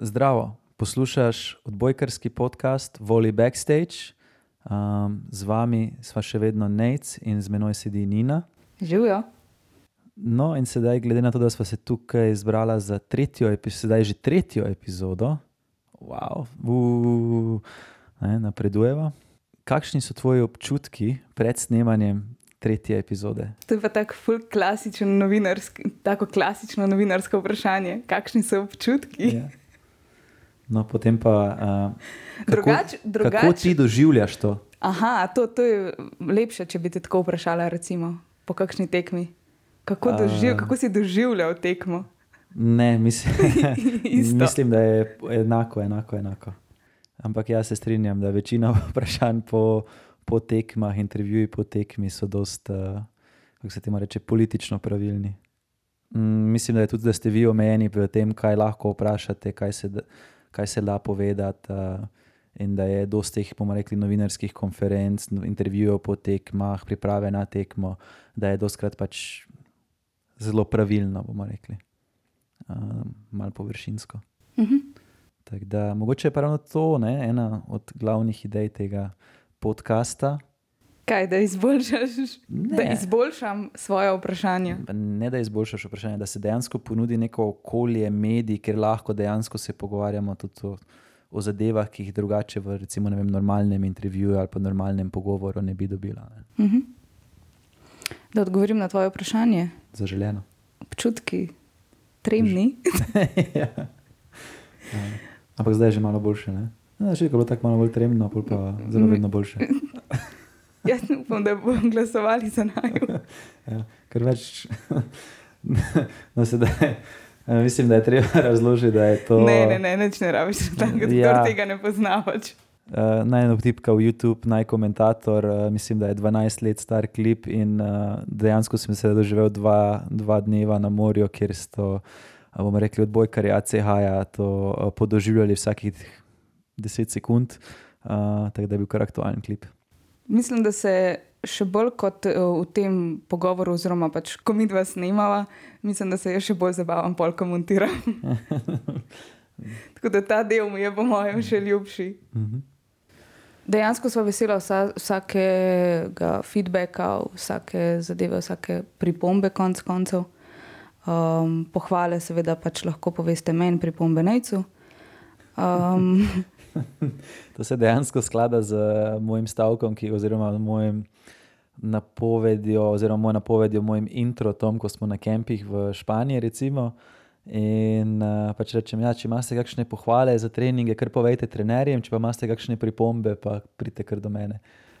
Zdravo, poslušaš odbojkarski podcast Voli Backstage. Um, z vami sva še vedno Nec in z menoj sedi Nina. Živijo. No, in sedaj, glede na to, da sva se tukaj zbrala za tretjo, sedaj že tretjo epizodo, wow, uh, ne, napredujeva. Kakšni so tvoji občutki pred snemanjem tretje epizode? To je pa tako klasično novinarsko, tako klasično novinarsko vprašanje. Kakšni so občutki? Ja. No, potem pa, uh, kako, drugač, drugač. kako ti doživljaš to? Aha, to, to je lepše, če bi te tako vprašala, recimo, po kakšni tekmi. Kako, doživ, uh, kako si doživljal tekmo? Ne, mislim, mislim, da je enako, enako, enako. Ampak jaz se strinjam, da večina vprašanj po, po tekmah, intervjuji po tekmi so dost, uh, kako se temu reče, politično pravilni. Mm, mislim, da je tudi, da ste vi omejeni v tem, kaj lahko vprašate, kaj se, kaj se da povedati. Uh, in da je dosti teh, bomo rekli, novinarskih konferenc, intervjujev po tekmah, priprave na tekmo, da je doskrat pač zelo pravilno, bomo rekli um, malo površinsko. Uh -huh. da, mogoče je ravno to ne, ena od glavnih idej tega podcasta. Kaj, da, da izboljšam svoje vprašanje. Ne, da izboljšaš vprašanje, da se dejansko ponudi neko okolje, medij, kjer lahko dejansko se pogovarjamo tudi o, o zadevah, ki jih drugače v recimo, vem, normalnem intervjuju ali pa normalnem pogovoru ne bi dobila. Ne. Uh -huh. Da odgovorim na tvoje vprašanje. Zaželjeno. Občutki, tremni. ja. Ja. Ampak zdaj je že malo boljše. No, že je bilo tako malo bolj tremno, pa zelo vedno boljše. Jaz upam, da bomo glasovali za naj. ja, ker več. no, sedaj, mislim, da je treba razložiti, da je to. Ne, ne, ne, neč ne rabiš, da ja. tega ne poznavaš. Uh, naj eno tipka v YouTube, naj komentator, uh, mislim, da je 12 let star klip in uh, dejansko sem se doživel dva, dva dneva na morju, kjer so, uh, bomo rekli, odbojkari ACH-ja to uh, podoživljali vsakih 10 sekund, uh, tako da je bil kar aktualen klip. Mislim, da se še bolj kot v tem pogovoru, oziroma pač, ko mi dva snimava, mislim, da se je še bolj zabavam, pol komentira. Tako da ta del mi je, po mojem, še ljubši. Uh -huh dejansko smo veseli vsa, vsakega feedbacka, vsake zadeve, vsake pripombe, konc koncev. Um, pohvale, seveda, pač lahko poveste meni, pripombe najcu. Um, to se dejansko sklada z mojim stavkom, ki, oziroma mojim napovedjo, oziroma moj napovedjo, mojim introtom, ko smo na kempih v Španiji. Recimo, In uh, pač rečem, ja, če imate kakšne pohvale za treninge, kar povejte trenerjem, če pa imate kakšne pripombe, pa pridite kar do mene.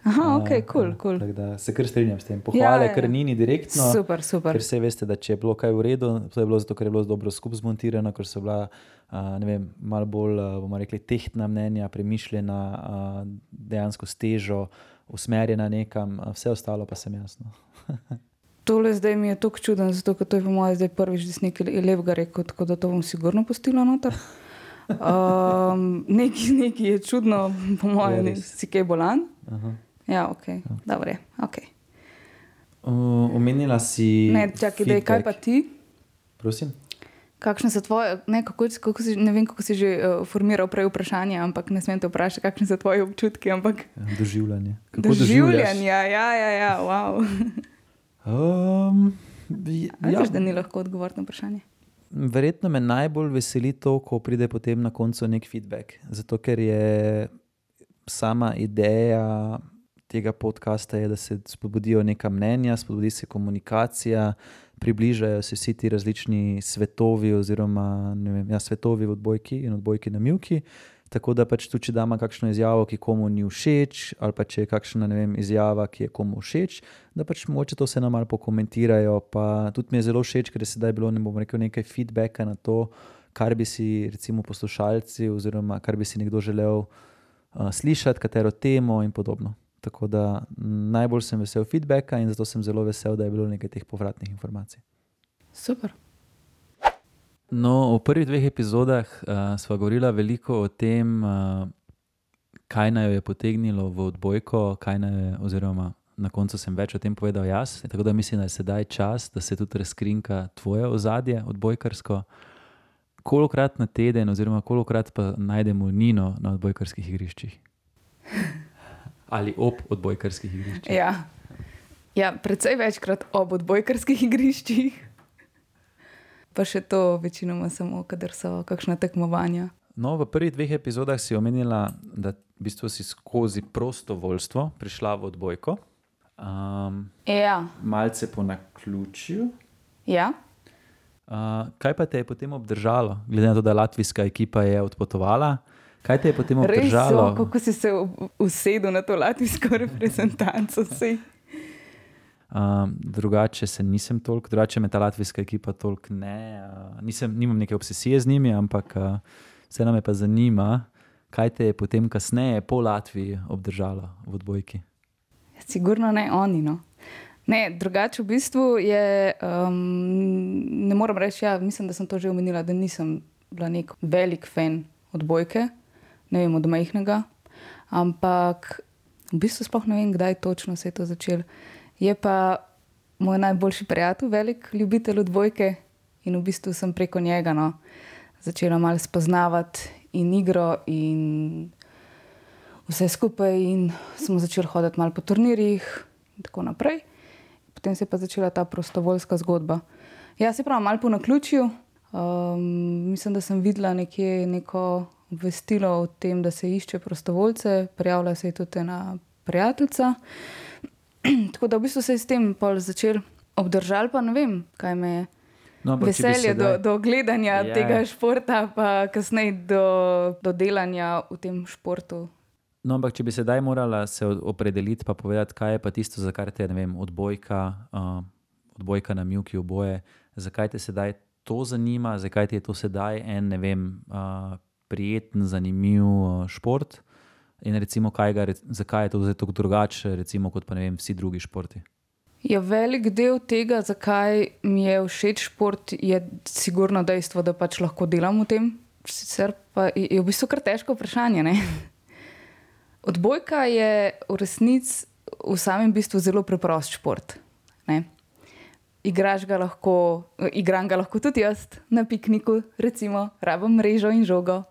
Aha, ok, kul. Cool, cool. Se kar strinjam s tem. Pohvale, ja, ja. ker ni ni direktno. Super, super. Ker se veste, da če je bilo kaj v redu, to je bilo zato, ker je bilo dobro skupaj zmontirano, ker so bila uh, vem, malo bolj, uh, bomo rekli, tehtna mnenja, premišljena, uh, dejansko stežo, usmerjena nekam, vse ostalo pa sem jasno. tole zdaj mi je tako čudno, zato to je po mojem zdaj prvič, da si nekaj lepega rekel, tako da to bom sigurno postila noter. Um, nekaj, nekaj je čudno, po mojem, ja, si kaj bolan. Aha. Ja, ok, dobro. Okay. Uh, omenila si. Ne, čakaj, dej, kaj pa ti? Prosim. Kakšne so tvoje, ne, kako, kako si, ne vem, kako si že uh, formiral prej vprašanje, ampak ne smem te vprašati, kakšne so tvoje občutki. Ampak... Doživljanje. Doživljanje, ja, ja, ja, wow. Um, ja, Veš, da ni lahko odgovoriti na vprašanje. Verjetno me najbolj veseli to, ko pride potem na koncu nek feedback. Zato, ker je sama ideja tega podcasta, je, da se spodbudijo neka mnenja, spodbudi se komunikacija, približajo se vsi ti različni svetovi, oziroma vem, ja, svetovi v odbojki in odbojki na Milki. Tako da pač tudi, če damo kakšno izjavo, ki komu ni všeč, ali pa če je kakšna vem, izjava, ki je komu všeč, da pač moče to se nam malo pokomentirajo. Pa tudi mi je zelo všeč, ker je sedaj bilo ne rekel, nekaj feedbacka na to, kar bi si recimo poslušalci, oziroma kar bi si nekdo želel uh, slišati, katero temo in podobno. Tako da najbolj sem vesel feedbacka in zato sem zelo vesel, da je bilo nekaj teh povratnih informacij. Super. No, v prvih dveh epizodah uh, smo govorili veliko o tem, uh, kaj naj jo je potegnilo v odbojko, je, oziroma na koncu sem več o tem povedal jaz. Tako da mislim, da je sedaj čas, da se tudi razkrinka tvoje ozadje odbojkarsko. kolikrat na teden, oziroma kolikrat pa najdemo Nino na odbojkarskih igriščih? Ali ob odbojkarskih igriščih? Ja. Ja, predvsej večkrat ob odbojkarskih igriščih, pa še to večinoma samo, kadar so kakšna tekmovanja. No, v prvih dveh epizodah si omenila, da v bistvu si skozi prostovoljstvo prišla v odbojko. Um, Ja, malce po naključju. ja. Uh, kaj pa te je potem obdržalo, glede na to, da latvijska ekipa je odpotovala? Kaj te je potem res obdržalo? so, kako si se usedel na to latvijsko reprezentanco. saj. Um, drugače se nisem toliko, drugače me ta latvijska ekipa toliko ne. Uh, nisem, nimam neke obsesije z njimi, ampak uh, vseeno me pa zanima, kaj te je potem kasneje po Latviji obdržalo v odbojki. Sigurno ne oni. No. Ne, drugače v bistvu je, um, ne morem reči, ja, mislim, da sem to že omenila, da nisem bila nek velik fan odbojke, ne vem, od majhnega. Ampak v bistvu sploh ne vem, kdaj točno se je to začelo. Je pa moj najboljši prijatelj, velik ljubitelj odbojke in v bistvu sem preko njega no, začela malo spoznavati in igro in vse skupaj, in smo začeli hoditi malo po turnirjih in tako naprej. Potem se je pa začela ta prostovoljska zgodba. Ja, se pravi, malo po naključju. Um, mislim, da sem videla nekje neko obvestilo o tem, da se išče prostovoljce, prijavila se je tudi ena prijateljica. tako da v bistvu se je s tem pol začel obdržal, pa ne vem, kaj me je. No, Veselje do, sedaj- do gledanja Ja. yeah. tega športa, pa kasneje do, do delanja v tem športu. No, ampak če bi sedaj morala se opredeliti, pa povedati, kaj je pa tisto, za kar te vem, odbojka, uh, odbojka na Mjuki oboje, zakaj te sedaj to zanima, zakaj ti je to sedaj en ne vem, uh, prijeten, zanimiv uh, šport. In recimo, ga, zakaj je to zdaj tako drugače, recimo, kot pa ne vem, vsi drugi športi. Ja, velik del tega, zakaj mi je všeč šport, je sigurno dejstvo, da pač lahko delam v tem. Sicer pa je v bistvu kar težko vprašanje. Ne? Odbojka je v resnici v samem bistvu zelo preprost šport. Ne? Igraš ga lahko, igram ga lahko tudi jaz na pikniku, recimo, rabim mrežo in žogo.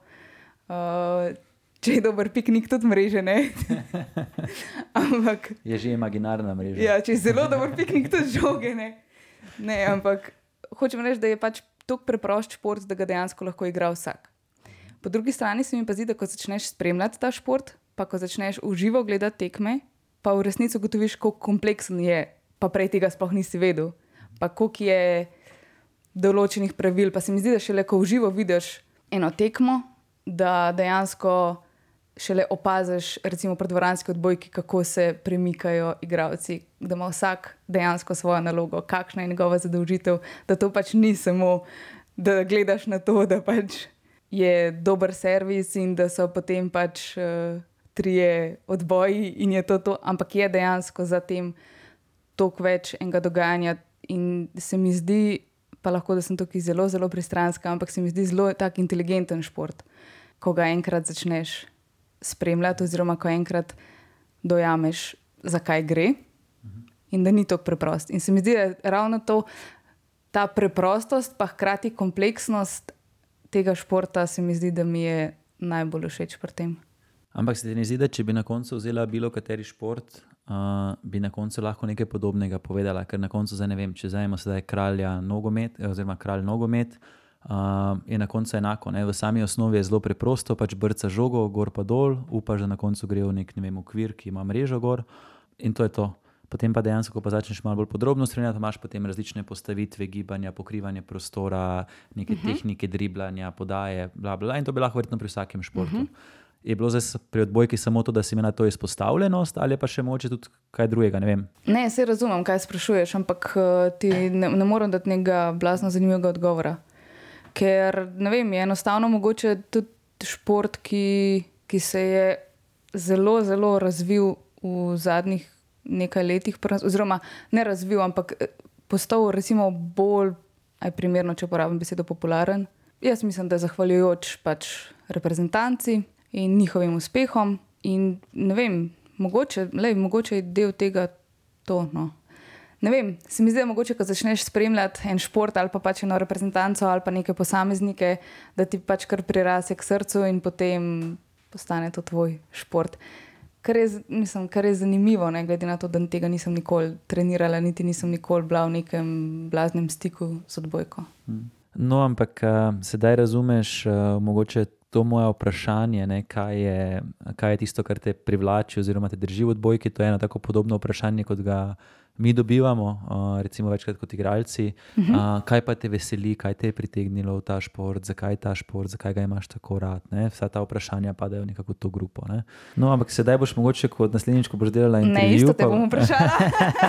Uh, če je dober piknik, tudi mreže. ne. Ampak Je že imaginarna mreža. Ja, če je zelo dober piknik, tudi žoge. Ne? ne, ampak hočem reči, da je pač tako preprost šport, da ga dejansko lahko igra vsak. Po drugi strani se mi pa zdi, da ko začneš spremljati ta šport, pa ko začneš v živo gledati tekme, pa v resnici ugotoviš, kako kompleksen je, pa prej tega sploh nisi vedel, pa koliko je določenih pravil. Pa se mi zdi, da šele ko v živo vidiš eno tekmo, da dejansko šele opaziš, recimo pri dvoranski odbojki, kako se premikajo igravci, da ima vsak dejansko svojo nalogo, kakšna je njegova zadolžitev, da to pač ni samo, da gledaš na to, da pač je dober servis in da so potem pač uh, trije odboji in je to to, ampak je dejansko za tem toliko več enega dogajanja. In se mi zdi, pa lahko da sem tukaj zelo, zelo pristranska, ampak se mi zdi zelo tak inteligenten šport, ko ga enkrat začneš spremljati, oziroma ko enkrat dojameš, zakaj gre. In da ni tako preprost. In se mi zdi, da je ravno to, ta preprostost, pa hkrati kompleksnost tega športa, se mi zdi, da mi je najbolj všeč pri tem. Ampak se ti ne zdi, da če bi na koncu vzela bilo kateri šport, uh, bi na koncu lahko nekaj podobnega povedala, ker na koncu zdaj ne vem, če zdaj imamo sedaj kralja nogomet, oziroma kralj nogomet, uh, je na koncu enako. Ne? V sami osnovi je zelo preprosto, pač brca žogo, gor pa dol, upaš, da na koncu gre v nek ne vem, okvir, ki ima mrežo gor in to je to. Potem pa dejansko, ko pa začneš malo bolj podrobno spremljati, imaš potem različne postavitve, gibanja, pokrivanje prostora, neke uh -huh. tehnike, driblanja, podaje, bla, bla, bla, in to bi lahko verjetno pri vsakem športu. Uh -huh. Je bilo zdaj pri odbojki samo to, da si imela to izpostavljenost, ali pa še mogoče tudi kaj drugega? Ne vem. Ne, se razumem, kaj sprašuješ, ampak eh, ti ne, ne morem dati nekega blazno zanimivega odgovora. Ker ne vem, je enostavno mogoče tudi šport, ki, ki se je zelo, zelo razvil v zadnjih nekaj letih, oziroma ne razvil, ampak eh, postal recimo bolj, aj primerno, če uporabim besedo popularen. Jaz mislim, da zahvaljujoč pač reprezentanci in njihovim uspehom. In ne vem, mogoče, lej, mogoče je del tega to, no, Ne vem, se mi zdi, da mogoče, ko začneš spremljati en šport ali pa pač eno reprezentanco ali pa neke posameznike, da ti pač kar prirase k srcu in potem postane to tvoj šport. Kar je, mislim, kar je zanimivo, ne, glede na to, da tega nisem nikoli trenirala, niti nisem nikoli bila v nekem blaznem stiku z odbojko. No, ampak uh, sedaj razumeš, uh, mogoče to moje vprašanje, ne, kaj, je, kaj je tisto, kar te privlači oziroma te drži v odbojki. To je eno tako podobno vprašanje, kot ga mi dobivamo, uh, recimo večkrat kot igralci. Uh -huh. uh, kaj pa te veseli, kaj te je pritegnilo v ta šport, zakaj ta šport, zakaj ga imaš tako rad. Ne? Vsa ta vprašanja padajo nekako v to grupo. Ne? No, ampak sedaj boš mogoče kot naslednjič, ko boš delala intervju. Ne, isto te bom vprašala.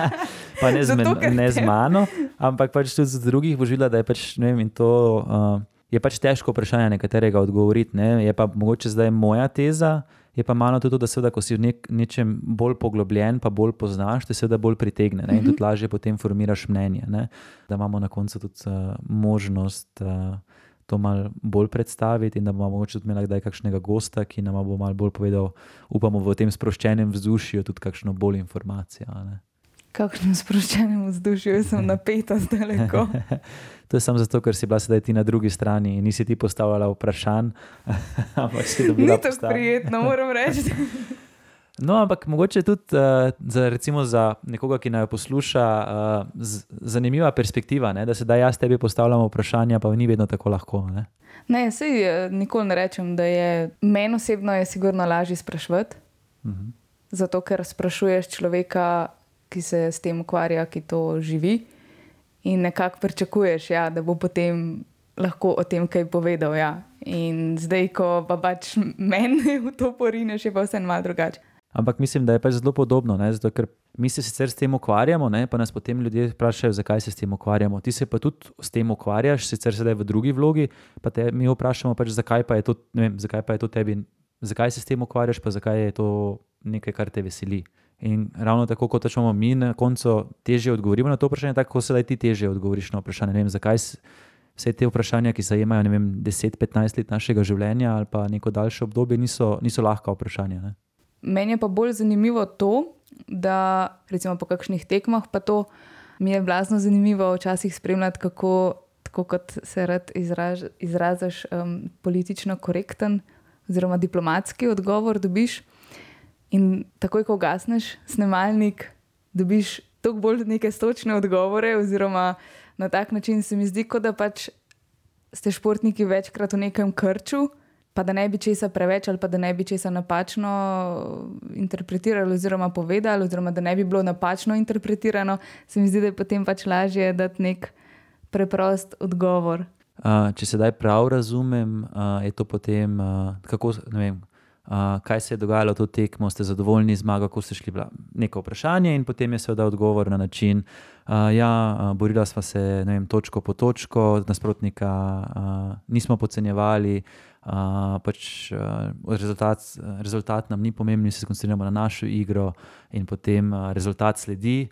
pa ne z, men, Zato, ne z mano, ampak pač tudi z drugih božila, da je pač ne vem in to. Uh, Je pač težko vprašanje, na katerega odgovoriti. Ne? Je pa mogoče zdaj moja teza, je pa malo tudi to, da seveda, ko si v nek, nečem bolj poglobljen, pa bolj poznaš, te seveda bolj pritegne ne? in tudi lažje potem formiraš mnenje. Ne? Da imamo na koncu tudi uh, možnost uh, to malo bolj predstaviti in da bomo mogoče tudi imeli kdaj kakšnega gosta, ki nam bo malo bolj povedal, upamo v tem sproščenem vzdušju tudi kakšno bolj informacijo. ne. Kakšno sproščenem vzdušju, jaz sem napeta zdaj lepo. To je samo zato, ker si bila sedaj ti na drugi strani in nisi ti postavljala vprašanj, Ni postavljene. prijetno, moram reči. No, ampak mogoče tudi uh, za, recimo za nekoga, ki naj posluša, uh, z, zanimiva perspektiva, ne? da se da jaz tebi postavljam vprašanja, pa ni vedno tako lahko. Ne? Ne, sej eh, nikoli ne rečem, da je meni osebno je sigurno lažje sprašvati. Mhm. Zato, ker sprašuješ človeka, ki se s tem ukvarja, ki to živi, in nekako pričakuješ, ja, da bo potem lahko o tem kaj povedal. Ja. In zdaj, ko pa pač meni v to porineš, je pa vse malo drugače. Ampak mislim, da je pač zelo podobno, ne? zato ker mi se sicer s tem ukvarjamo, ne? pa nas potem ljudje vprašajo, zakaj se s tem ukvarjamo. Ti se pa tudi s tem ukvarjaš, sicer sedaj v drugi vlogi, pa te mi vprašamo, pač, zakaj, pa to, vem, zakaj pa je to tebi, zakaj se s tem ukvarjaš, pa zakaj je to nekaj, kar te veseli. In ravno tako, kot rečemo, mi na koncu težje odgovorimo na to vprašanje, tako sedaj ti težje odgovoriš na vprašanje. Ne vem, zakaj vse te vprašanja, ki ne vem, 10-15 let našega življenja ali pa neko daljše obdobje, niso, niso lahka vprašanja. Ne? Meni je pa bolj zanimivo to, da recimo po kakšnih tekmah, pa to mi je blazno zanimivo včasih spremljati, kako, kot se rad izraž, izraziš, um, politično korekten oziroma diplomatski odgovor dobiš. In takoj, ko gasneš snemalnik, dobiš toliko bolj neke stočne odgovore, oziroma na tak način se mi zdi, kot da pač ste športniki večkrat v nekem krču, pa da ne bi česa preveč ali pa da ne bi česa napačno interpretirali oziroma povedali, oziroma da ne bi bilo napačno interpretirano, se mi zdi, da je potem pač lažje dati nek preprost odgovor. Uh, če sedaj prav razumem, uh, je to potem, uh, kako, vem, kaj se je dogajalo to tekmo, ste zadovoljni z zmago, ko ste šli bila neko vprašanje in potem je seveda odgovor na način, uh, ja, borila sva se vem, točko po točko, nasprotnika uh, nismo podcenjevali, uh, pač uh, rezultat, rezultat nam ni pomemben, se skoncentriramo na našo igro in potem uh, rezultat sledi.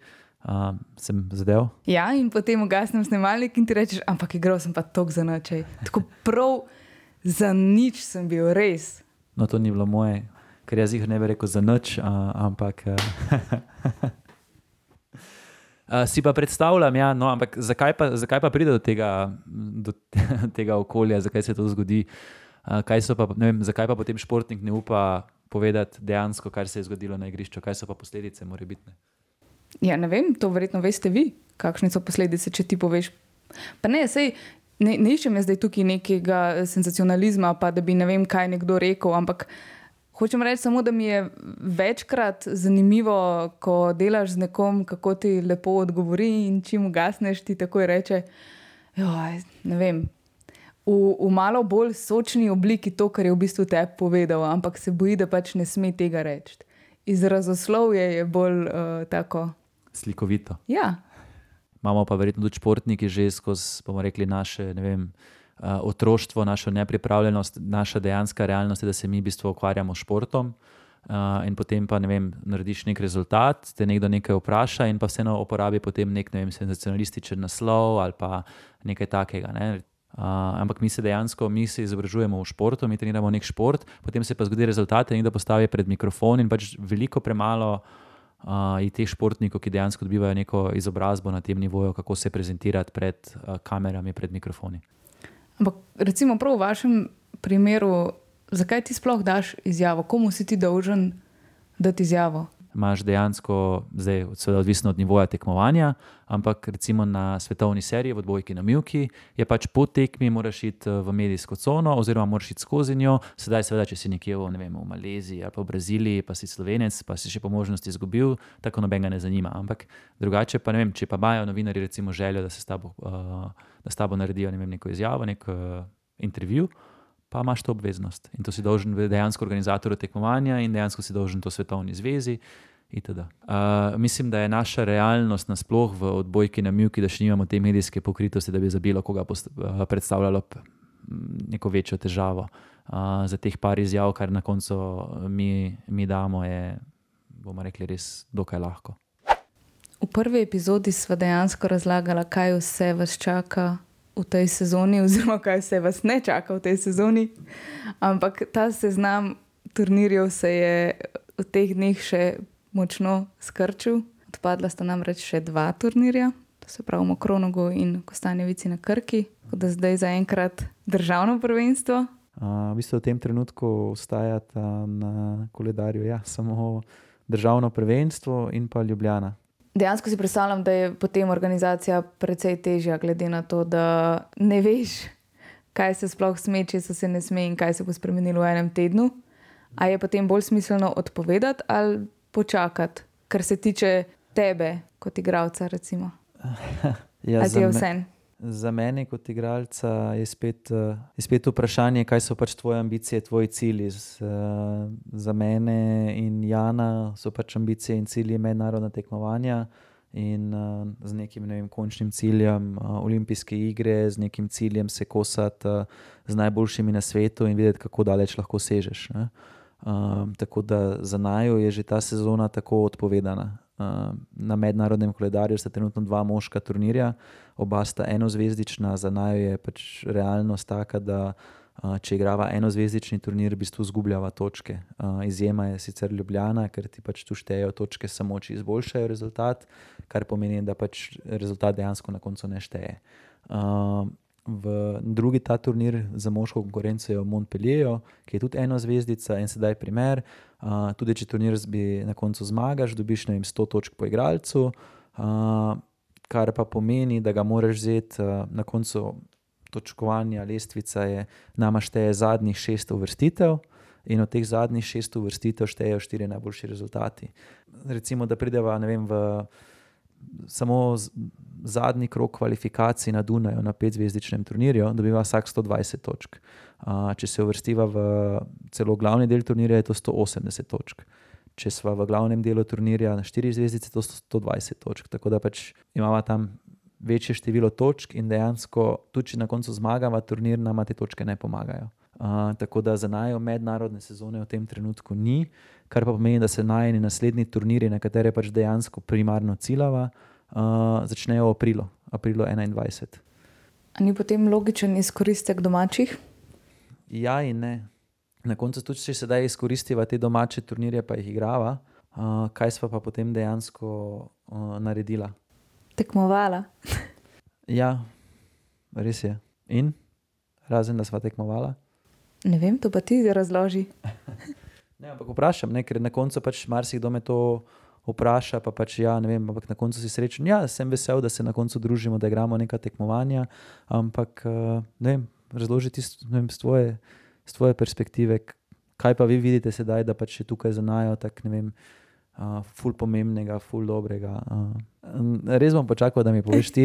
Uh, sem zadev? Ja, in potem ugasnem snemalnik in ti rečeš, ampak igral sem pa tok za noč. Tako prav za nič sem bil, res. No, to ni bilo moje, ker jaz jih ne bi rekel za noč, uh, ampak. Uh, si pa predstavljam, ja, no, ampak zakaj pa, zakaj pa pride do tega, do tega okolja, zakaj se to zgodi? Uh, kaj pa, vem, zakaj pa potem športnik ne upa povedati dejansko, kar se je zgodilo na igrišču, kaj so pa posledice, mora biti. Ja, ne vem, to verjetno veste vi, kakšne so posledice, če ti poveš. Pa ne, sej, ne, ne iščem jaz zdaj tukaj nekega senzacionalizma, pa da bi ne vem, kaj nekdo rekel, ampak hočem reči samo, da mi je večkrat zanimivo, ko delaš z nekom, kako ti lepo odgovori in čim ugasneš, ti takoj reče. Joj, ne vem. V, v malo bolj sočni obliki to, kar je v bistvu te povedal, ampak se boji, da pač ne sme tega reči. Izrazoslovje je bolj uh, tako. Slikovito. Ja, Imamo pa verjetno tudi športniki že skozi, bomo rekli, naše vem, uh, otroštvo, našo nepripravljenost, naša dejanska realnost, je, da se mi v bistvu ukvarjamo s športom. Uh, in potem pa ne vem, narediš nek rezultat, te nekdo nekaj vpraša, in pa vseeno uporabi potem nek ne vem, senzacionalističen naslov ali pa nekaj takega. Ne? Uh, ampak mi se dejansko, mi se izobražujemo v športu, mi treniramo nek šport, potem se pa zgodi rezultat, in nekdo postavi pred mikrofon in pač veliko premalo uh, in teh športnikov, ki dejansko dobivajo neko izobrazbo na tem nivoju, kako se prezentirati pred uh, kamerami, pred mikrofoni. Ampak, recimo, prav v vašem primeru, zakaj ti sploh daš izjavo, komu si ti dolžen dati izjavo? Imaš dejansko, zdaj seveda odvisno od nivoja tekmovanja, ampak recimo na svetovni seriji v odbojki na Milki je pač po tekmi, moraš iti v medijsko cono, oziroma moraš iti skozi njo. Sedaj, seveda, če si nekje v, ne vem, v Maleziji ali pa v Braziliji, pa si slovenec, pa si še po možnosti izgubil, tako noben ga ne zanima. Ampak drugače pa ne vem, če pa imajo novinari recimo željo, da se s tabo, uh, da s tabo naredijo ne vem, neko izjavo, nek uh, intervju pa imaš to obveznost. In to si dolžen dejansko organizatorju tekmovanja in dejansko si dolžen to svetovni zvezi. Uh, mislim, da je naša realnost nasplošno v odbojki na Mjuki, da še nimamo te medijske pokritosti, da bi za bilo koga uh, predstavljalo neko večjo težavo. Uh, za teh par izjav, kar na koncu mi, mi damo, je, bomo rekli, res dokaj lahko. V prvi epizodi smo dejansko razlagali, kaj vse vas čaka v tej sezoni, oziroma kaj se vas ne čaka v tej sezoni. Ampak ta seznam turnirjev se je v teh dneh še močno skrčil. Odpadla sta namreč še dva turnirja, to se pravi Mokronogo in Kostanjevici na Krki, tako da zdaj zaenkrat državno prvenstvo. Uh, v bistvu v tem trenutku ostajata na koledarju ja, samo državno prvenstvo in pa Ljubljana dejansko si predstavljam, da je potem organizacija precej težja, glede na to, da ne veš, kaj se sploh sme, če se ne sme in kaj se bo spremenilo v enem tednu. A je potem bolj smiselno odpovedati ali počakati, kar se tiče tebe kot igralca? ja, Ali je vse? Za mene, kot igralca, je spet, uh, je spet vprašanje, kaj so pač tvoje ambicije, tvoji cilji. Z, uh, za mene in Jana so pač ambicije in cilji mednarodna tekmovanja in uh, z nekim ne vem, končnim ciljem uh, olimpijske igre, z nekim ciljem se kosati uh, z najboljšimi na svetu in videti, kako daleč lahko sežeš. Uh, tako da za najo je že ta sezona tako odpovedana. Na mednarodnem koledarju sta trenutno dva moška turnirja, oba sta enozvezdična, za naj je pač realnost taka, da če igrava enozvezdični turnir, v bistvu izgubljava točke. Izjema je sicer Ljubljana, ker ti pač tu štejejo točke samo, če izboljšajo rezultat, kar pomeni, da pač rezultat dejansko na koncu ne šteje. V drugi ta turnir za moško konkurenco je v Montpellieru, ki je tudi ena zvezdica in sedaj primer. Uh, tudi če turnir zbi na koncu zmagaš, dobiš vem, 100 točk po igralcu, uh, kar pa pomeni, da ga moraš vzeti uh, na koncu točkovanja lestvica, je nama šteje zadnjih šest uvrstitev. In od teh zadnjih šest uvrstitev štejejo štiri najboljši rezultati. Recimo, da prideva vem, v samo zadnji krok kvalifikacij na Dunaju, na petzvezdičnem turnirju, dobiva vsak 120 točk. Če se uvrstiva v celo glavni del turnirja, je to 180 točk. Če smo v glavnem delu turnirja na 4 zvezdice, to so 120 točk. Tako da pač imamo tam večje število točk in dejansko, tudi če na koncu zmagava turnir, nam te točke ne pomagajo. Uh, tako da za najo mednarodne sezone v tem trenutku ni, kar pa pomeni, da se najni naslednji turniri, na katere pač dejansko primarno ciljava, uh, začnejo v aprilu, aprilu 2021. Ali ni potem logičen izkoristek domačih? Ja, in ne. Na koncu tudi, če se da izkoristiva te domače turnirje, pa jih igrava, uh, kaj sva pa potem dejansko uh, naredila? Tekmovala. ja, res je. In razen da sva tekmovala. Ne vem, to pa ti razloži. ne, ampak vprašam, ne, ker na koncu pač marsikdo me to vpraša. Pa pač, ja, vem, ampak na koncu si srečen. Ja, sem vesel, da se na koncu družimo, da igramo neka tekmovanja. Ampak eh, ne vem, razloži ti z tvoje, tvoje perspektive, kaj pa vi vidite sedaj, da pač je tukaj za najo. Tak, vem, Uh, ful pomembnega, ful dobrega. Uh, res bom počakal, da mi poveš ti,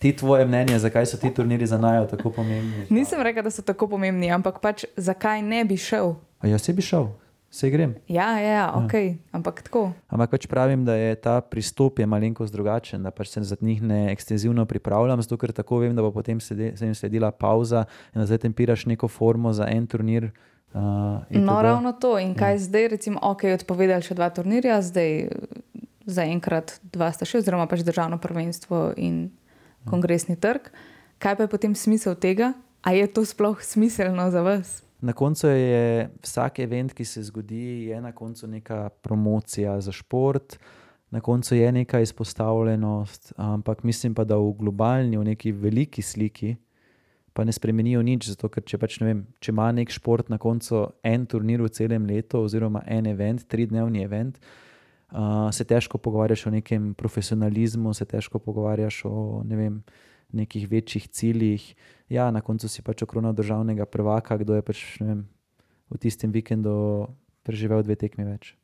ti tvoje mnenje, zakaj so ti turniri za najo tako pomembni. Nisem rekel, da so tako pomembni, ampak pač zakaj ne bi šel? A jaz bi šel, se grem. Ja, ja, ja, ok, ja. ampak tako. Ampak pač pravim, da je ta pristop je malenkost drugačen, da pač se za njih ne ekstenzivno pripravljam, zato ker tako vem, da bo potem se jim sledila pauza in da zdaj tempiraš neko formo za en turnir. Uh, no, ravno to. In kaj ja. zdaj, recimo, ok, odpovedali še dva turnirja, zdaj zaenkrat dva sta še, oziroma pač državno prvenstvo in ja. kongresni trg. Kaj pa je potem smisel tega? A je to sploh smiselno za vas? Na koncu je vsak event, ki se zgodi, je na koncu neka promocija za šport. na koncu je neka izpostavljenost, ampak mislim pa, da v globalni, v neki veliki sliki pa ne spremenijo nič. Zato, ker če pač ne vem, če ima nek šport na koncu en turnir v celem letu, oziroma en event, tridnevni event, uh, se težko pogovarjaš o nekem profesionalizmu, se težko pogovarjaš o ne vem, nekih večjih ciljih. Ja, na koncu si pač okronal državnega prvaka, kdo je pač vem, v tistem vikendu preživel dve tekmi več.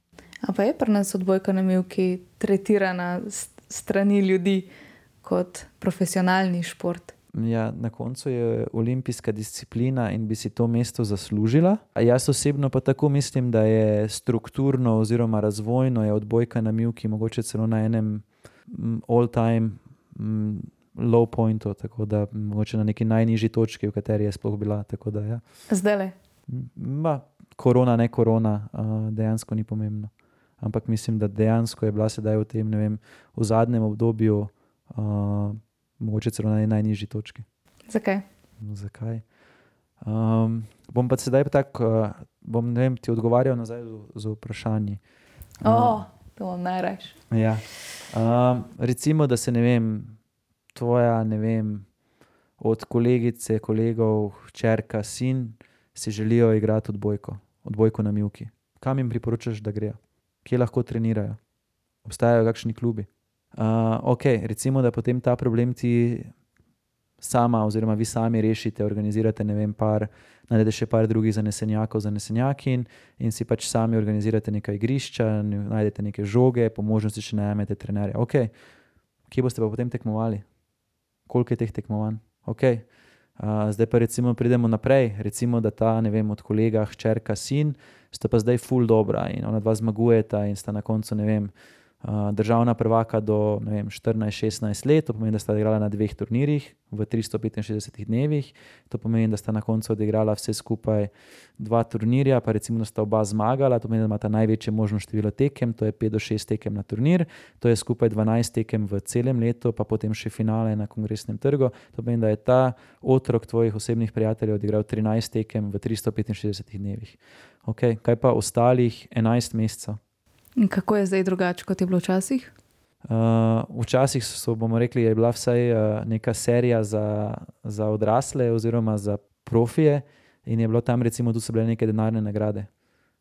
A pa je pri nas odbojka na milki tretirana strani ljudi kot profesionalni šport? Ja, na koncu je olimpijska disciplina in bi si to mesto zaslužila. A jaz osebno pa tako mislim, da je strukturno oziroma razvojno je odbojka na milki mogoče celo na enem all-time low pointu, tako da mogoče na neki najnižji točki, v kateri je sploh bila. Da, ja. Zdaj le. Korona, ne korona, dejansko ni pomembno ampak mislim, da dejansko je bila sedaj v tem, vem, v zadnjem obdobju, uh, mogoče celo na najnižji točki. Zakaj? No, zakaj? Um, bom pa sedaj tako, uh, bom vem, ti odgovarjal nazaj z, z vprašanji. O, oh, to bom najraš. Ja. Um, recimo, da se ne vem, tvoja, ne vem, od kolegice, kolegov, črka, sin, si želijo igrati odbojko, odbojko na milki. Kam jim priporočaš, da grejo? kje lahko trenirajo, obstajajo kakšni klubi. Uh, ok, recimo, da potem ta problem ti sama, oziroma vi sami rešite, organizirate, ne vem, par, najdete še par drugih zanesenjakov, zanesenjaki in, si pač sami organizirate nekaj igrišča, najdete neke žoge, po možnosti še najamete trenerja. Ok, kje boste pa potem tekmovali? Koliko je teh tekmovanj? Okay. Uh, zdaj pa recimo pridemo naprej, recimo da ta, ne vem, od kolega, hčerka, sin, sta pa zdaj full dobra in ona dva zmagujeta in sta na koncu, ne vem, državna prvaka do 14-16 let, to pomeni, da sta igrala na dveh turnirjih v 365 dnevih, to pomeni, da sta na koncu odigrala vse skupaj dva turnirja, pa recimo, da sta oba zmagala, to pomeni, da imata največje možno število tekem, to je 5 do 6 tekem na turnir, to je skupaj 12 tekem v celem letu, pa potem še finale na kongresnem trgu. To pomeni, da je ta otrok tvojih osebnih prijateljev odigral 13 tekem v 365 dnevih. Okay, kaj pa ostalih 11 mesecev? In kako je zdaj drugače, kot je bilo včasih? Uh, včasih so, bomo rekli, je bila vsaj uh, neka serija za, za odrasle, oziroma za profije, in je bilo tam, recimo, tudi so bile neke denarne nagrade.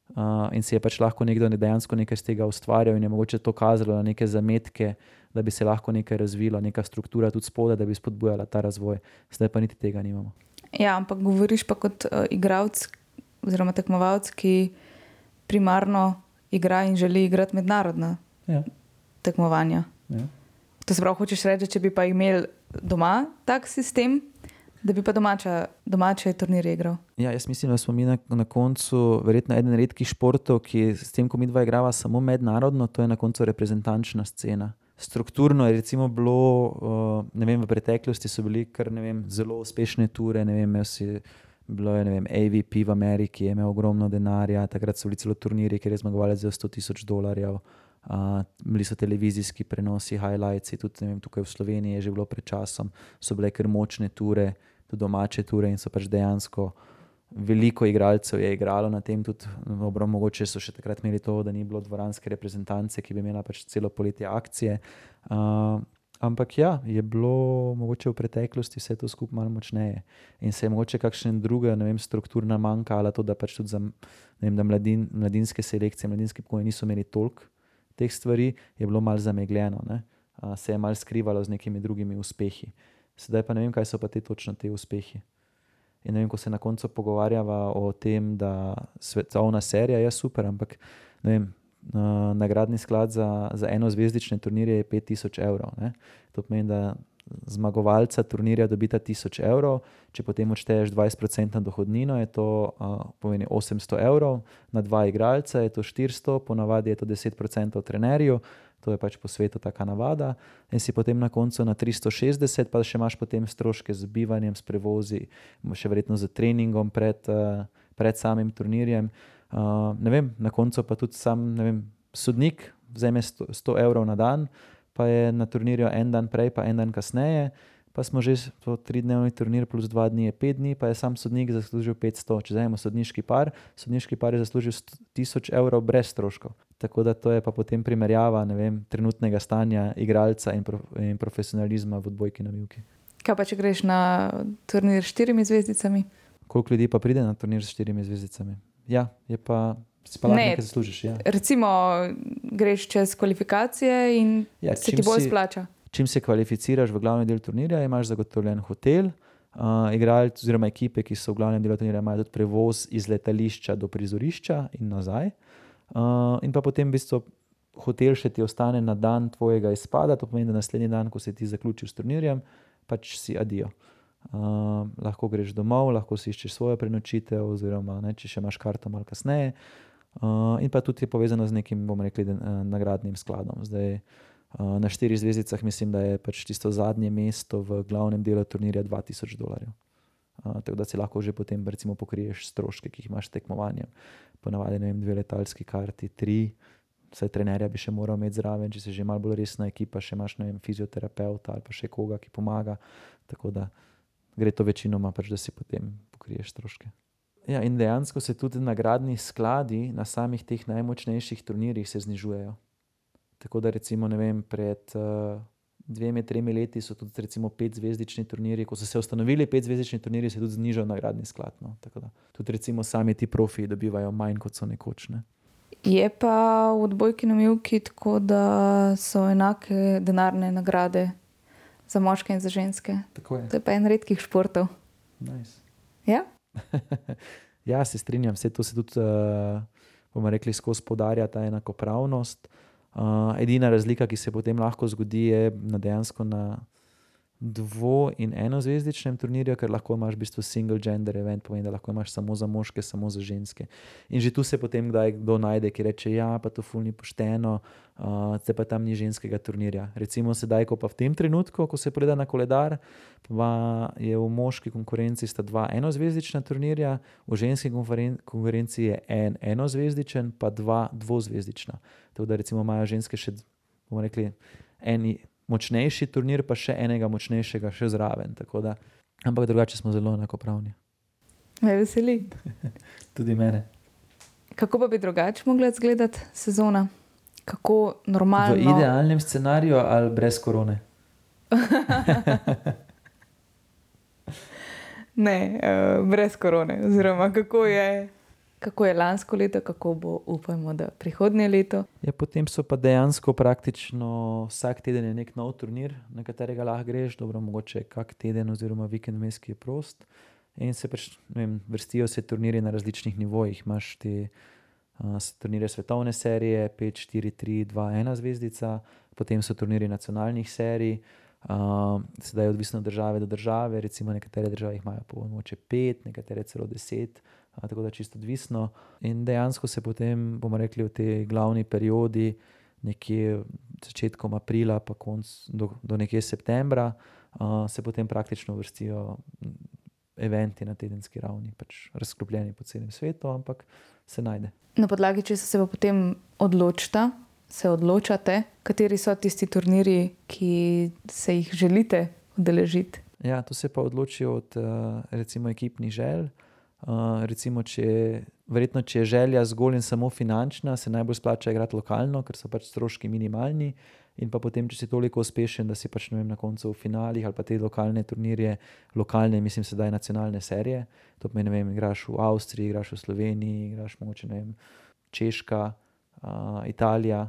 Uh, in si je pač lahko nekdo dejansko nekaj iz tega ustvarjal, in je mogoče to kazalo na neke zametke, da bi se lahko nekaj razvilo, neka struktura tudi spodaj, da bi spodbujala ta razvoj. Zdaj pa niti tega nimamo. Ja, ampak govoriš pa kot uh, igralec oziroma tekmovalec, ki primarno igra in želi igrati mednarodna ja. tekmovanja. Ja. To se pravi, hočeš reči, če bi pa imel doma tak sistem, da bi pa domača, domače turnirje igral. Ja, jaz mislim, da smo mi na, na koncu verjetno eden redkih športov, ki s tem, ko mi dva igrava samo mednarodno, to je na koncu reprezentančna scena. Strukturno je recimo bilo, uh, vem, v preteklosti so bili kar vem, zelo uspešne ture, ne vem, si bilo je, ne vem, AVP v Ameriki, je imel ogromno denarja, takrat so bili celo turniri, kjer je zmagoval za 100 tisoč dolarjev. Uh, bili so televizijski prenosi, highlights, tudi vem, tukaj v Sloveniji je že bilo pred časom, so bile kar močne ture, tudi domače ture in so pač dejansko veliko igralcev je igralo na tem, tudi dobro, mogoče so še takrat imeli to, da ni bilo dvoranske reprezentance, ki bi imela pač celo poletje akcije. Uh, Ampak ja, je bilo mogoče v preteklosti vse to skupaj malo močneje in se je mogoče kakšen druga vem, strukturna manjka ali to, da pač tudi za vem, da mladin, mladinske selekcije, mladinske pokoje niso imeli toliko teh stvari, je bilo malo zamegljeno, ne? se je malo skrivalo z nekimi drugimi uspehi. Sedaj pa ne vem, kaj so pa te točno te uspehi. In ne vem, ko se na koncu pogovarjava o tem, da svetovna serija je super, ampak ne nagradni sklad za, za eno zvezdične turnirje je 5000 evrov. Ne? To pomeni, da zmagovalca turnirja dobita 1000 evrov, če potem odšteješ 20% dohodnino, je to uh, pomeni 800 evrov, na dva igralca je to 400, ponavadi je to 10% trenerju. To je pač po svetu taka navada, in si potem na koncu na 360, pa še imaš potem stroške z bivanjem, s prevozi, še verjetno z treningom pred, pred samim turnirjem. Uh, vem, na koncu pa tudi sam vem, sodnik vzame 100, 100 evrov na dan, pa je na turnirju en dan prej, pa en dan kasneje. Pa smo že to tridnevni turnir, plus dva dni je pet dni, pa je sam sodnik zaslužil 500. Če zdaj imamo sodniški par, sodniški par je zaslužil 1000 evrov brez stroškov. Tako da to je pa potem primerjava vem, trenutnega stanja igralca in, prof, in profesionalizma v odbojki na Milki. Kaj pa če greš na turnir s štirimi zvezdicami? Koliko ljudi pa pride na turnir s štirimi zvezdicami? Ja, je pa. Pa ne, nekaj zaslužiš. Ja. Recimo, greš čez kvalifikacije in ja, se ti bolj splača. Čim se kvalificiraš v glavni del turnirja, imaš zagotovljen hotel. Uh, igralci, oziroma ekipe, ki so v glavnem delu turnirja, imajo tudi prevoz iz letališča do prizorišča in nazaj. Uh, in pa potem v bistvu hotel še ti ostane na dan tvojega izpada, to pomeni, da naslednji dan, ko se ti zaključi s turnirjem, pač si adijo. Uh, lahko greš domov, lahko si iščeš svojo prenočitev, oziroma ne, če še imaš karto malo kasneje. Uh, in pa tudi je povezano z nekim, bomo rekli, den, uh, nagradnim skladom. Zdaj, uh, na štirih zvezdicah mislim, da je pač tisto zadnje mesto v glavnem delu turnirja 2000 dolarjev. Uh, tako da si lahko že potem recimo, pokriješ stroške, ki jih imaš tekmovanjem. Ponavadi ne vem, dve letalski karti, tri, vse trenerja bi še moral imeti zraven, če si že malo bolj resna ekipa, še imaš vem, fizioterapeuta ali pa še koga, ki pomaga. Tako da gre to večinoma, pač, da si potem pokriješ stroške. Ja, in dejansko se tudi nagradni skladi na samih teh najmočnejših turnirjih znižujejo. Tako da recimo vem, pred uh, dvemi, tremi leti so tudi recimo petzvezdični turnirji. Ko so se ustanovili petzvezdični turnirji, se je tudi znižal nagradni sklad. No. Da tudi recimo sami ti profi dobivajo manj, kot so nekoč. Ne. Je pa v odbojki na Milki tako, da so enake denarne nagrade za moške in za ženske. Je. To je pa en redkih športov. Nice. Ja? ja, se strinjam, vse to se tudi, uh, bomo rekli, skozi podarja ta enakopravnost. Uh, edina razlika, ki se potem lahko zgodi, je na dejansko na dvo- in enozvezdičnem turnirju, ker lahko imaš v bistvu single gender event, pomeni, da lahko imaš samo za moške, samo za ženske. In že tu se potem kdaj kdo najde, ki reče: Ja, pa to fulni pošteno, uh, te pa tam ni ženskega turnirja. Recimo sedaj, ko pa v tem trenutku, ko se preda na koledar, pa je v moški konkurenci sta dva enozvezdična turnirja, v ženski konkurenci je en enozvezdičen, pa dva dvozvezdična. Tako da recimo imajo ženske še, bomo rekli, eni močnejši turnir, pa še enega močnejšega, še zraven. Da, ampak drugače smo zelo enakopravni. Me veseli. Tudi mene. Kako pa bi drugače mogla izgledati sezona? Kako normalno? V idealnem scenariju ali brez korone? ne, uh, brez korone. Oziroma, kako je kako je lansko leto, kako bo, upajmo, da prihodnje leto. Ja, potem so pa dejansko praktično vsak teden je nek nov turnir, na katerega lahko greš, dobro, mogoče kak teden oziroma vikend vmes, ki je prost. In se pač, vem, vrstijo se turniri na različnih nivojih. Imáš te uh, turnire svetovne serije, 5, 4, 3, 2, 1 zvezdica, potem so turniri nacionalnih serij. Uh, sedaj je odvisno od države do države, recimo nekatere države imajo po moče 5, nekatere celo 10 tako da čisto odvisno. In dejansko se potem, bomo rekli, v tej glavni periodi, nekje začetkom aprila, pa konc do, do nekje septembra, uh, se potem praktično vrstijo eventi na tedenski ravni, pač razklopljeni po celem svetu, ampak se najde. Na podlagi, če se pa potem odločite, se odločate, kateri so tisti turniri, ki se jih želite udeležiti. Ja, to se pa odločijo od recimo ekipnih želj. Uh, recimo, če, verjetno, če je želja zgolj in samo finančna, se najbolj splača igrati lokalno, ker so pač stroški minimalni. In pa potem, če si toliko uspešen, da si pač vem, na koncu v finalih ali pa te lokalne turnirje, lokalne, mislim, sedaj nacionalne serije. To pomeni, da igraš v Avstriji, igraš v Sloveniji, igraš mogoče vem, Češka, uh, Italija.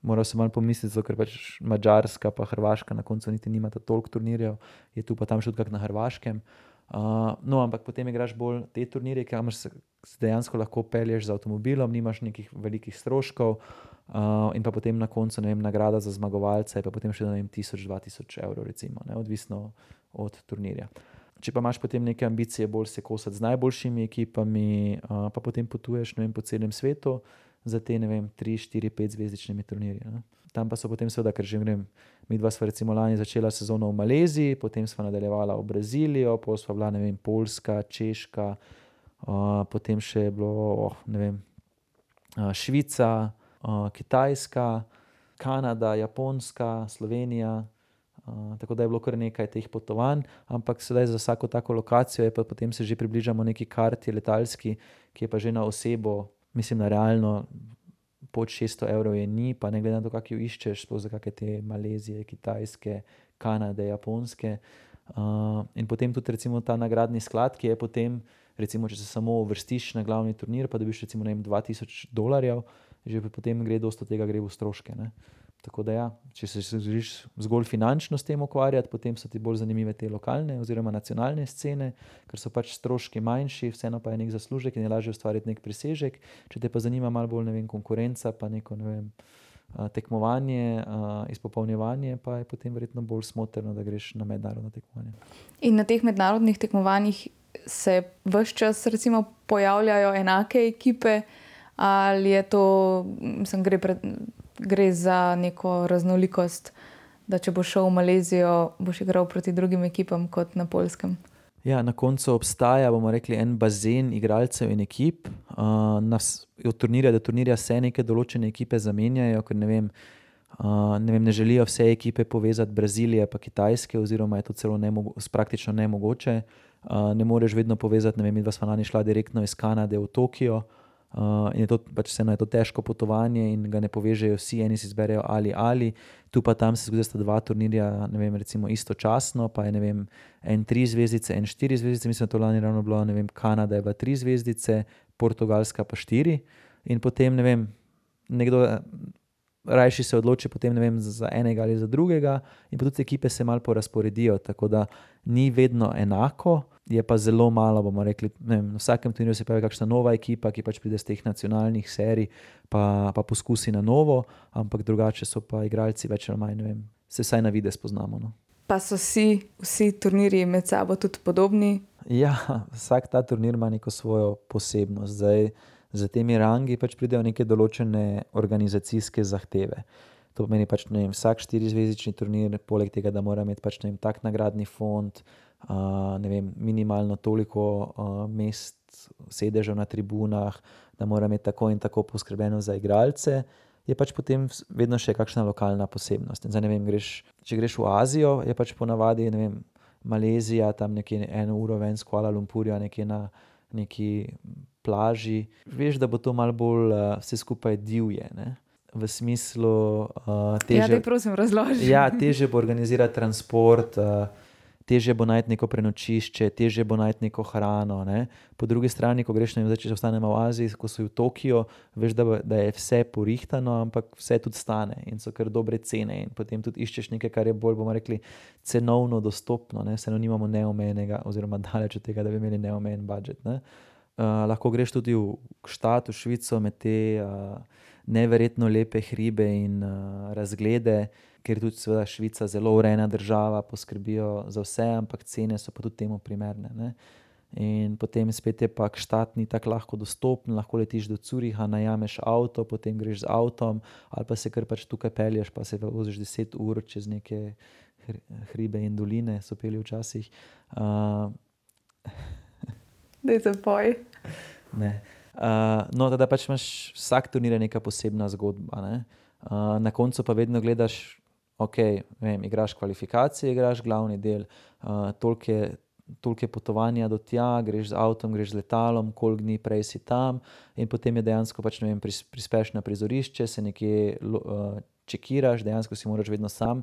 Moral sem malo pomisliti, ker pač Mačarska in Hrvaška na koncu niti nimata toliko turnirjev, je tu pa tam še odkak na Hrvaškem. Uh, no, ampak potem igraš bolj te turnirje, kamor se, dejansko lahko pelješ z avtomobilom, nimaš nekih velikih stroškov, uh, in pa potem na koncu vem, nagrada za zmagovalce, pa potem še 1000-2000 evrov, recimo, ne, odvisno od turnirja. Če pa imaš potem neke ambicije, bolj se kosati z najboljšimi ekipami, uh, pa potem potuješ vem, po celem svetu za te 3, 4, 5 zvezdičnimi turnirji. Ne. Tam pa so potem, seveda, ker že grem. Mi dva smo recimo lani začela sezono v Maleziji, potem smo nadaljevala v Brazilijo, potem smo bila ne vem, Poljska, Češka, uh, potem še je bilo oh, ne vem, uh, Švica, uh, Kitajska, Kanada, Japonska, Slovenija. Uh, tako da je bilo kar nekaj teh potovanj, ampak sedaj za vsako tako lokacijo je pa potem se že približamo neki karti letalski, ki je pa že na osebo, mislim, na realno pod 600 evrov je ni, pa ne glede na to, kak jo iščeš, sploh za kakšne te Malezije, Kitajske, Kanade, Japonske. Uh, in potem tudi recimo ta nagradni sklad, ki je potem, recimo, če se samo vrstiš na glavni turnir, pa dobiš recimo vem, 2000 dolarjev, že potem gre dosto tega gre v stroške. Ne? Tako da, ja, če se želiš zgolj finančno s tem ukvarjati, potem so ti bolj zanimive te lokalne oziroma nacionalne scene, ker so pač stroški manjši, vseeno pa je nek zaslužek in je lažje ustvariti nek presežek. Če te pa zanima malo bolj vem, konkurenca, pa neko ne vem, tekmovanje, izpopolnjevanje, pa je potem verjetno bolj smotrno, da greš na mednarodno tekmovanje. In na teh mednarodnih tekmovanjih se vse čas pojavljajo enake ekipe, ali je to, mislim, gre pred gre za neko raznolikost, da če boš šel v Malezijo, boš igral proti drugim ekipam kot na Polskem. Ja, na koncu obstaja, bomo rekli, en bazen igralcev in ekip. Uh, od turnirja do turnirja se neke določene ekipe zamenjajo, ker ne vem, uh, ne, vem, ne želijo vse ekipe povezati Brazilije in Kitajske, oziroma je to celo nemogo praktično nemogoče. Uh, ne moreš vedno povezati, ne vem, dva smo lani šla direktno iz Kanade v Tokio. Uh, in je to pač vseeno je to težko potovanje, in ga ne povežejo vsi, eni si izberejo ali ali. Tu pa tam se zgodi, da sta dva turnirja, ne vem, recimo istočasno, pa je ne vem, en tri zvezdice, en štiri zvezdice, mislim, da to lani ravno bilo, ne vem, Kanada je bila tri zvezdice, Portugalska pa štiri. In potem ne vem, nekdo rajši se odloči potem, vem, za enega ali za drugega, in potem te ekipe se malo porazporedijo, tako da ni vedno enako. Je pa zelo malo, bomo rekli, vem, na vsakem turnirju se pojavi kakšna nova ekipa, ki pač pride z teh nacionalnih serij, pa, pa poskusi na novo, ampak drugače so pa igralci več ali manj, vem, se vsaj na vide spoznamo. No. Pa so vsi, vsi turnirji med sabo tudi podobni? Ja, vsak ta turnir ima neko svojo posebnost. Zdaj, za temi rangi pač pridejo neke določene organizacijske zahteve. To pomeni, pač, vem, vsak štirizvezdični turnir, poleg tega, da mora imeti pač, vem, tak nagradni fond, uh, vem, minimalno toliko uh, mest, sedežev na tribunah, da mora imeti tako in tako poskrbljeno za igralce. Je pač potem vedno še kakšna lokalna posebnost. Zdaj, vem, greš, če greš v Azijo, je pač ponavadi vem, Malezija, tam nekje eno uro ven, Kuala Lumpurja, nekje na neki plaži, veš, da bo to malo bolj uh, vse skupaj divje. Ne? V smislu, uh, teže, ja, prosim, ja, teže bo organizirati transport, uh, teže bo najti neko prenočišče, teže bo najti neko hrano. Ne? Po drugi strani, ko greš na jugu, če ostanemo v Aziji, ko so v Tokiu, veš, da, da je vse porihtano, ampak vse tudi stane in so kar dobre cene. In potem tudi iščeš nekaj, kar je bolj, bomo rekli, cenovno dostopno. Vseeno nimamo neomejenega, oziroma daleč od tega, da bi imeli neomejen budžet. Ne? Uh, lahko greš tudi v Štat, v Švico, med te uh, neverjetno lepe hribe in uh, razglede, ker je tudi seveda, Švica zelo urejena država, poskrbijo za vse, ampak cene so pa tudi temu primerne. Ne? In potem spet je pa štat ni tako lahko dostopen, lahko letiš do Curiha, najameš avto, potem greš z avtom, ali pa se kar pač tukaj pelješ, pa se voziš 10 ur čez neke hribe in doline, so peli včasih. Uh, da je to boj. Uh, no, da pač imaš vsak turnir neka posebna zgodba. Ne? Uh, na koncu pa vedno gledaš, ok, vem, igraš kvalifikacije, igraš glavni del, uh, toliko je potovanja do tja, greš z avtom, greš z letalom, koliko dni prej si tam, in potem je dejansko pač, vem, prispeš na prizorišče, se nekje uh, čekiraš, dejansko si moraš vedno sam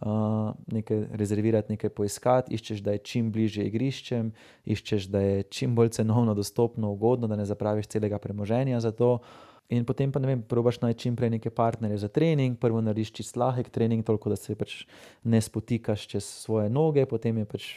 uh, nekaj rezervirati, nekaj poiskati, iščeš, da je čim bližje igriščem, iščeš, da je čim bolj cenovno dostopno, ugodno, da ne zapraviš celega premoženja za to. In potem pa ne vem, probaš najti čim prej neke partnerje za trening, prvo narediš čist lahek trening, toliko da se pač ne spotikaš čez svoje noge, potem je pač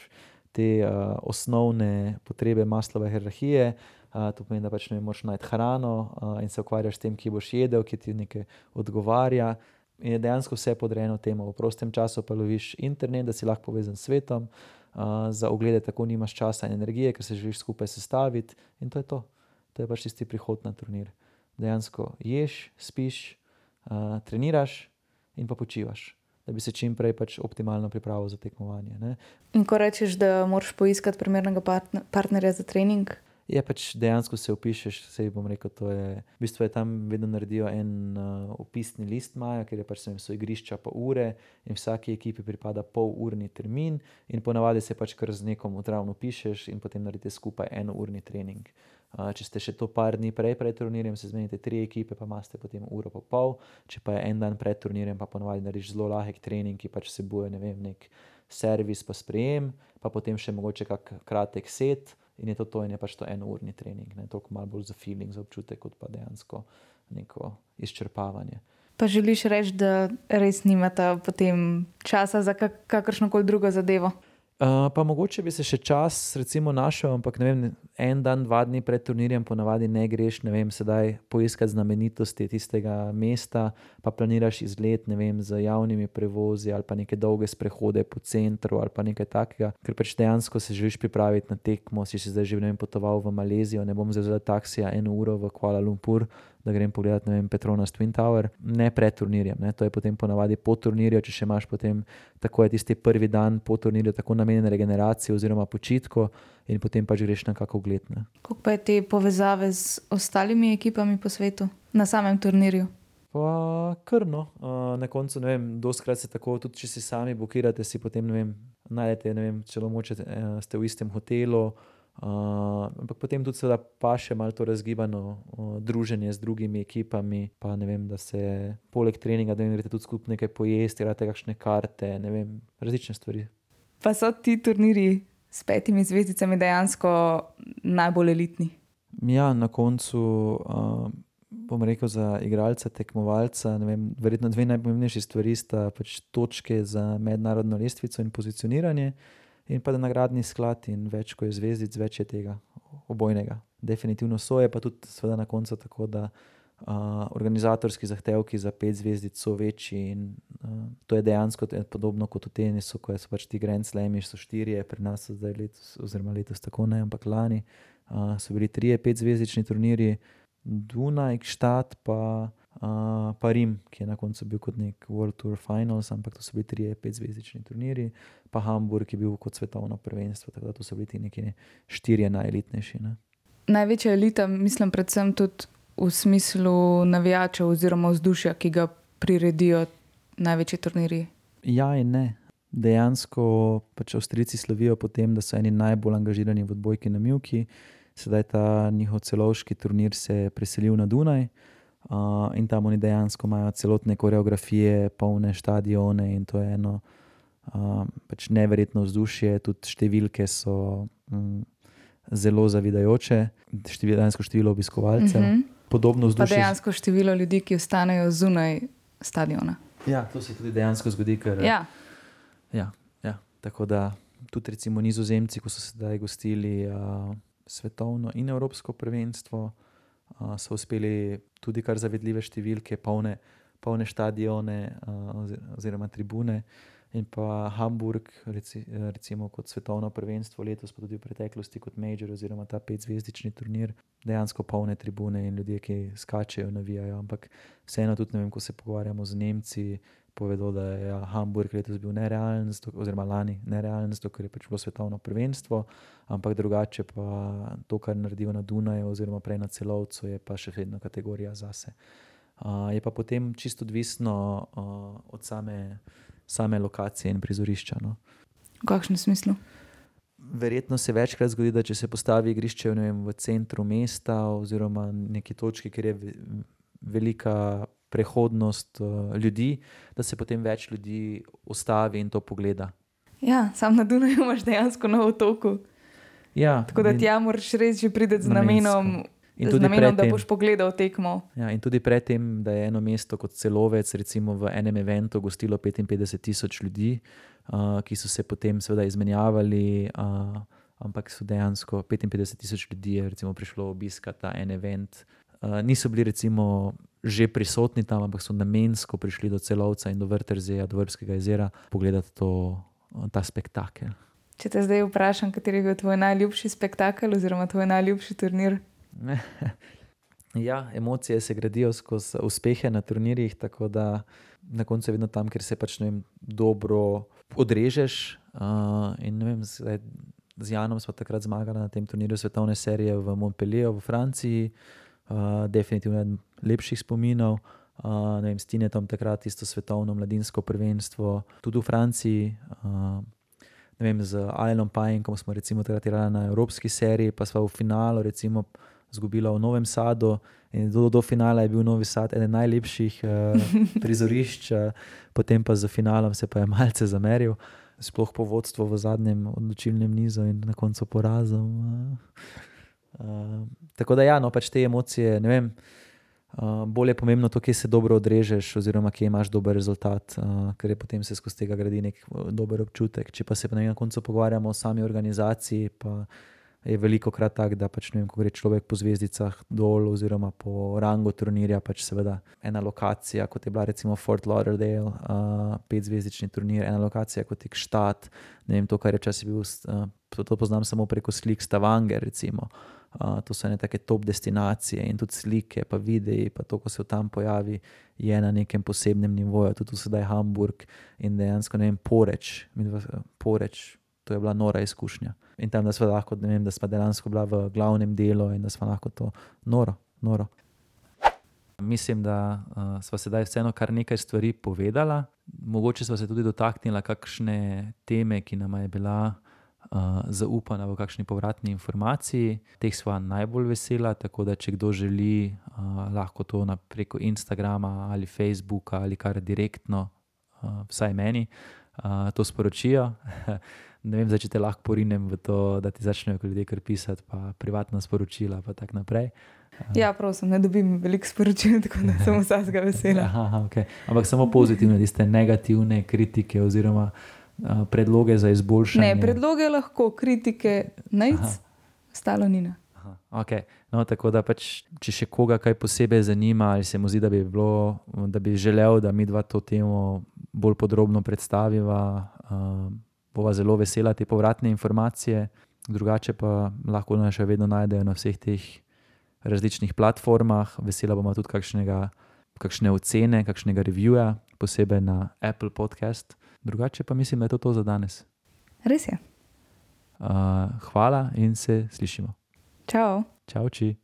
te uh, osnovne potrebe maslove hierarhije. Uh, to pomeni, da pač ne moreš najti hrano uh, in se ukvarjaš s tem, ki boš jedel, ki ti nekaj odgovarja in je dejansko vse podrejeno temu. V prostem času pa loviš internet, da si lahko povezan s svetom, uh, za oglede tako nimaš časa in energije, ker se želiš skupaj sestaviti in to je to. To je pač tisti prihod na turnir. Dejansko ješ, spiš, uh, treniraš in pa počivaš. Da bi se čim prej pač optimalno pripravil za tekmovanje. Ne? In ko rečeš, da moraš poiskati primernega partnerja za trening, je pač dejansko se opišeš, vse bom rekel. Je, v bistvu je tam vedno naredijo en uh, opisni list, maja, ker pač sem, so igrišča pa ure in vsaki ekipi pripada pol urni termin, in ponavadi se pač kar z nekom utravno pišeš in potem naredite skupaj eno urni trening. Uh, če ste še to par dni prej pred turnirjem, se zmenite tri ekipe, pa imate potem uro pa pol. Če pa je en dan pred turnirjem, pa ponovadi narediš zelo lahek trening, ki pač vsebuje ne vem, nek servis, pa sprejem, pa potem še mogoče kak kratek set. In je to to, in je pač to enourni trening, ne toliko malo bolj za feeling, za občutek, kot pa dejansko neko izčrpavanje. Pa želiš reči, da res nimate potem časa za kak kakršno koli drugo zadevo? Uh, pa mogoče bi se še čas, recimo, našel, ampak vem, en dan, dva dni pred turnirjem, ponavadi ne greš, ne vem, sedaj poiskati znamenitosti tistega mesta, pa planiraš izlet, ne vem, z javnimi prevozi ali pa neke dolge sprehode po centru ali pa nekaj takega, ker pač dejansko se želiš pripraviti na tekmo. Si zdaj že vem, potoval v Malezijo, ne bom zelo taksija eno uro v Kuala Lumpur, da grem pogledat, ne vem, Petronas Twin Tower, ne pred turnirjem, ne? to je potem ponavadi po turnirju, če še imaš potem tako je tisti prvi dan po turnirju, tako namenjen regeneraciji oziroma počitku, in potem pač greš na kakšno ogled. Kako pa je te povezave z ostalimi ekipami po svetu na samem turnirju? Pa krno, uh, na koncu ne vem, doskrat se tako, tudi če si sami blokirate, si potem ne vem, najdete, ne vem, celo moče, uh, ste v istem hotelu. Uh, ampak potem tudi, da pa še malo to razgibano uh, druženje z drugimi ekipami, pa ne vem, da se poleg treninga, da greste tudi skupaj nekaj pojesti, imate kakšne karte, ne vem, različne stvari. Pa so ti turniri s petimi zvezdicami dejansko najbolj elitni? Ja, na koncu. Uh, Bom rekel za igralca, tekmovalca. Vem, verjetno dve najpomembnejši stvari sta pač točke za mednarodno lestvico in pozicioniranje. Uh, in pa da nagradni sklad in več kot je zvezdic, več je tega obojnega. Definitivno so je pa tudi seveda na koncu tako, da uh, organizatorski zahtevki za pet zvezdic so večji in uh, to je dejansko podobno kot v tenisu, ko so pač ti Grand Slami, so štirje, pri nas so zdaj letos, oziroma letos tako ne, ampak lani uh, so bili trije pet zvezdični turnirji, Dunaj, Štat pa uh, pa Rim, ki je na koncu bil kot nek World Tour Finals, ampak to so bili tri, pet zvezdični turniri, pa Hamburg je bil kot svetovno prvenstvo, tako da to so bili ti neki štirje najelitnejši. Ne. Največja elita, mislim, predvsem tudi v smislu navijačev oziroma vzdušja, ki ga priredijo največji turniri. Ja, in ne. Dejansko pač Avstrijci slovijo po tem, da so eni najbolj angažirani v odbojki na Milki. Sedaj ta njihov celovški turnir se je preselil na Dunaj. Uh, in tam oni dejansko imajo celotne koreografije, polne stadione in to je eno uh, pač neverjetno vzdušje, tudi številke so um, zelo zavidajoče, število, dejansko število obiskovalcev. Mm -hmm. Podobno vzdušje. Pa dejansko število ljudi, ki ostanejo zunaj stadiona. Ja, to se tudi dejansko zgodi. Ker, ja. Ja, ja. Tako da tudi recimo nizozemci, ko so se zdaj gostili uh, svetovno in evropsko prvenstvo uh, so uspeli tudi kar zavedljive številke, polne, polne stadione uh, oziroma tribune. In pa Hamburg, reci, recimo kot svetovno prvenstvo, letos pa tudi v preteklosti kot Major oziroma ta petzvezdični turnir, dejansko polne tribune in ljudje, ki skačejo, navijajo. Ampak vseeno, tudi vem, ko se pogovarjamo z Nemci, povedal, da je ja, Hamburg letos bil nerealen, oziroma lani nerealen, zato ker je pač bilo svetovno prvenstvo, ampak drugače pa to, kar naredijo na Dunaju, oziroma prej na celovcu, je pa še vedno kategorija zase. Uh, je pa potem čisto odvisno uh, od same, same lokacije in prizorišča. No. V kakšnem smislu? Verjetno se večkrat zgodi, da če se postavi igrišče vem, v centru mesta oziroma na neki točki, kjer je velika prehodnost uh, ljudi, da se potem več ljudi ustavi in to pogleda. Ja, sam na Dunaju imaš dejansko na otoku. Ja, Tako da ti ja moraš res že priti z namenom. In tudi namenom, da boš pogledal tekmo. Ja, in tudi predtem, da je eno mesto kot celovec, recimo v enem eventu, gostilo 55 tisoč ljudi, uh, ki so se potem seveda izmenjavali, uh, ampak so dejansko 55 tisoč ljudi prišlo obiskati ta en event. Uh, niso bili recimo že prisotni tam, ampak so namensko prišli do celovca in do vrterzeja, do vrskega jezera, pogledati to, ta spektakel. Če te zdaj vprašam, kateri je bil tvoj najljubši spektakel oziroma tvoj najljubši turnir? ja, emocije se gradijo skozi uspehe na turnirjih, tako da na koncu je vedno tam, kjer se pač vem, dobro odrežeš. Uh, vem, zdaj, z Janom smo takrat zmagali na tem turnirju svetovne serije v Montpellieru v Franciji uh, definitivno eden lepših spominov. Uh, vem, s Tinetom takrat isto svetovno mladinsko prvenstvo, tudi v Franciji. Uh, vem, z Alanom Pajem, ko smo recimo takrat igrali na evropski seriji, pa smo v finalu recimo izgubila v Novem Sadu. In do, do finala je bil Novi Sad eden najlepših uh, prizorišč, uh, potem pa za finalom se pa je malce zameril, sploh po vodstvu v zadnjem odločilnem nizu in na koncu porazom. Uh, uh, tako da, ja, no, pač te emocije, ne vem. Uh, bolje je pomembno to, kje se dobro odrežeš, oziroma kje imaš dober rezultat, uh, ker je potem se skozi tega gradi nek dober občutek. Če pa se pa na koncu pogovarjamo o sami organizaciji, pa je veliko krat tako, da pač, vem, ko gre človek po zvezdicah dol, oziroma po rangu turnirja, pač seveda ena lokacija, kot je bila recimo Fort Lauderdale, uh, petzvezdični turnir, ena lokacija kot je Štat, ne vem, to, kar je včasih bil, uh, to, to poznam samo preko slik Stavanger, recimo. Uh, to so ene take top destinacije in tudi slike, pa videi, pa to, ko se tam pojavi, je na nekem posebnem nivoju, tudi sedaj Hamburg in dejansko ne vem, poreč, poreč, to je bila nora izkušnja in tam, da smo lahko, ne vem, da smo dejansko bila v glavnem delu in da smo lahko to noro. noro. Mislim, da uh, smo sedaj vseeno kar nekaj stvari povedala. Mogoče smo se tudi dotaknili kakšne teme, ki nam je bila uh, zaupana v kakšni povratni informaciji. Teh smo najbolj vesela, tako da če kdo želi, lahko to preko Instagrama ali Facebooka ali kar direktno, vsaj meni, to sporočijo. ne vem, če te lahko porinem v to, da ti začnejo ljudje kar pisati, pa privatna sporočila. Pa tak ja, prosim, ne dobim veliko sporočil, tako da sem vsega vesela. Aha, okay. Ampak samo pozitivne, tiste negativne kritike oziroma uh, predloge za izboljšanje. Ne, predloge lahko, kritike, najc, stalo nina. Okay. No, tako da, pač, če še koga kaj posebej zanima, ali se mu zdi, da bi, bilo, da bi želel, da mi dva to temo bolj podrobno predstaviva, uh, bova zelo vesela te povratne informacije, drugače pa lahko nas še vedno najdejo na vseh teh različnih platformah. Vesela bomo tudi kakšnega, kakšne ocene, kakšnega revija, posebej na Apple Podcast. Drugače pa mislim, da je to, to za danes. Res je. Uh, hvala in se slišimo. Čau. Čau, či.